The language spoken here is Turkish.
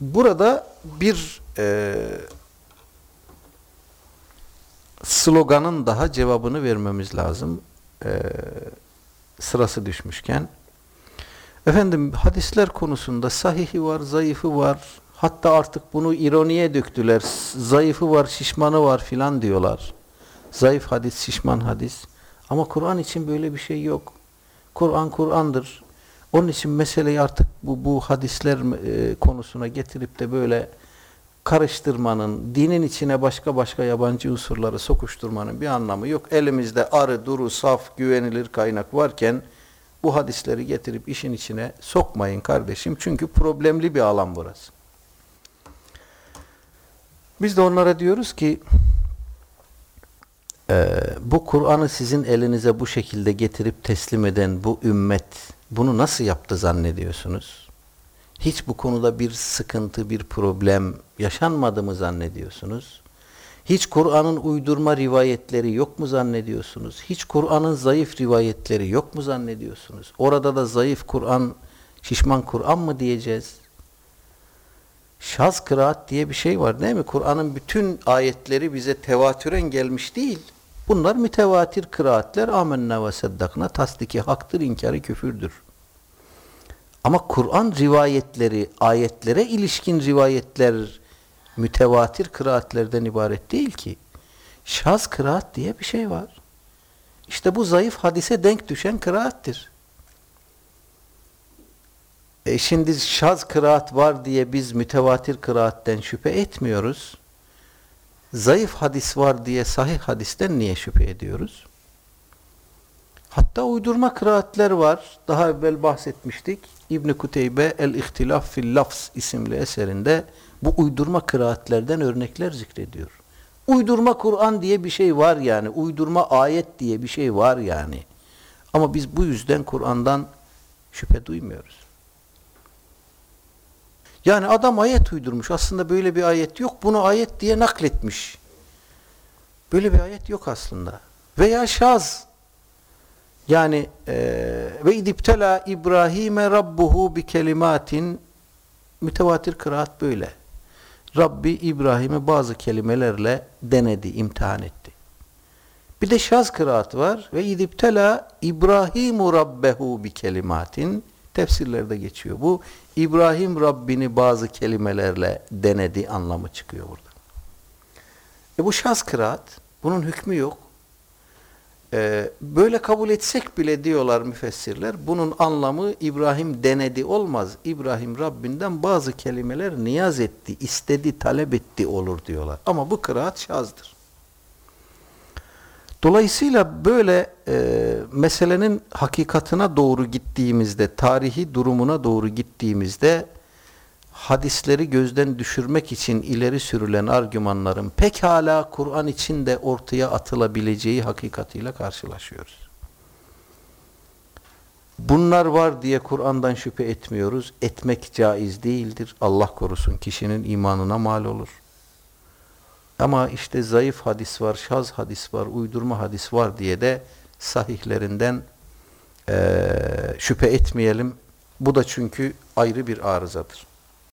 Burada bir e, sloganın daha cevabını vermemiz lazım. E, sırası düşmüşken. Efendim hadisler konusunda sahihi var, zayıfı var. Hatta artık bunu ironiye döktüler. Zayıfı var, şişmanı var filan diyorlar. Zayıf hadis, şişman hadis. Ama Kur'an için böyle bir şey yok. Kur'an Kur'an'dır. Onun için meseleyi artık bu, bu hadisler e, konusuna getirip de böyle karıştırmanın, dinin içine başka başka yabancı unsurları sokuşturmanın bir anlamı yok. Elimizde arı, duru, saf, güvenilir kaynak varken bu hadisleri getirip işin içine sokmayın kardeşim. Çünkü problemli bir alan burası. Biz de onlara diyoruz ki e, bu Kur'an'ı sizin elinize bu şekilde getirip teslim eden bu ümmet bunu nasıl yaptı zannediyorsunuz? Hiç bu konuda bir sıkıntı, bir problem yaşanmadı mı zannediyorsunuz? Hiç Kur'an'ın uydurma rivayetleri yok mu zannediyorsunuz? Hiç Kur'an'ın zayıf rivayetleri yok mu zannediyorsunuz? Orada da zayıf Kur'an, şişman Kur'an mı diyeceğiz? Şaz kıraat diye bir şey var değil mi? Kur'an'ın bütün ayetleri bize tevatüren gelmiş değil. Bunlar mütevatir kıraatler. Amenna ve seddakna tasdiki haktır, inkarı küfürdür. Ama Kur'an rivayetleri, ayetlere ilişkin rivayetler mütevatir kıraatlerden ibaret değil ki. Şaz kıraat diye bir şey var. İşte bu zayıf hadise denk düşen kıraattir. E şimdi şaz kıraat var diye biz mütevatir kıraatten şüphe etmiyoruz. Zayıf hadis var diye sahih hadisten niye şüphe ediyoruz? Hatta uydurma kıraatler var. Daha evvel bahsetmiştik. İbn Kuteybe El-İhtilaf fil Lafz isimli eserinde bu uydurma kıraatlerden örnekler zikrediyor. Uydurma Kur'an diye bir şey var yani. Uydurma ayet diye bir şey var yani. Ama biz bu yüzden Kur'an'dan şüphe duymuyoruz. Yani adam ayet uydurmuş. Aslında böyle bir ayet yok. Bunu ayet diye nakletmiş. Böyle bir ayet yok aslında. Veya şaz. Yani e, ve idiptela İbrahim'e rabbuhu bi kelimatin mütevatir kıraat böyle. Rabbi İbrahim'i bazı kelimelerle denedi, imtihan etti. Bir de şaz kıraat var. Ve idiptela İbrahimu rabbehu bi kelimatin tefsirlerde geçiyor. Bu İbrahim Rabbini bazı kelimelerle denedi anlamı çıkıyor burada. E bu şaz kıraat. Bunun hükmü yok. Ee, böyle kabul etsek bile diyorlar müfessirler, bunun anlamı İbrahim denedi olmaz. İbrahim Rabbinden bazı kelimeler niyaz etti, istedi, talep etti olur diyorlar. Ama bu kıraat şazdır. Dolayısıyla böyle e, meselenin hakikatına doğru gittiğimizde, tarihi durumuna doğru gittiğimizde hadisleri gözden düşürmek için ileri sürülen argümanların pekala Kur'an içinde ortaya atılabileceği hakikatiyle karşılaşıyoruz. Bunlar var diye Kur'an'dan şüphe etmiyoruz. Etmek caiz değildir. Allah korusun kişinin imanına mal olur. Ama işte zayıf hadis var, şaz hadis var, uydurma hadis var diye de sahihlerinden e, şüphe etmeyelim. Bu da çünkü ayrı bir arızadır.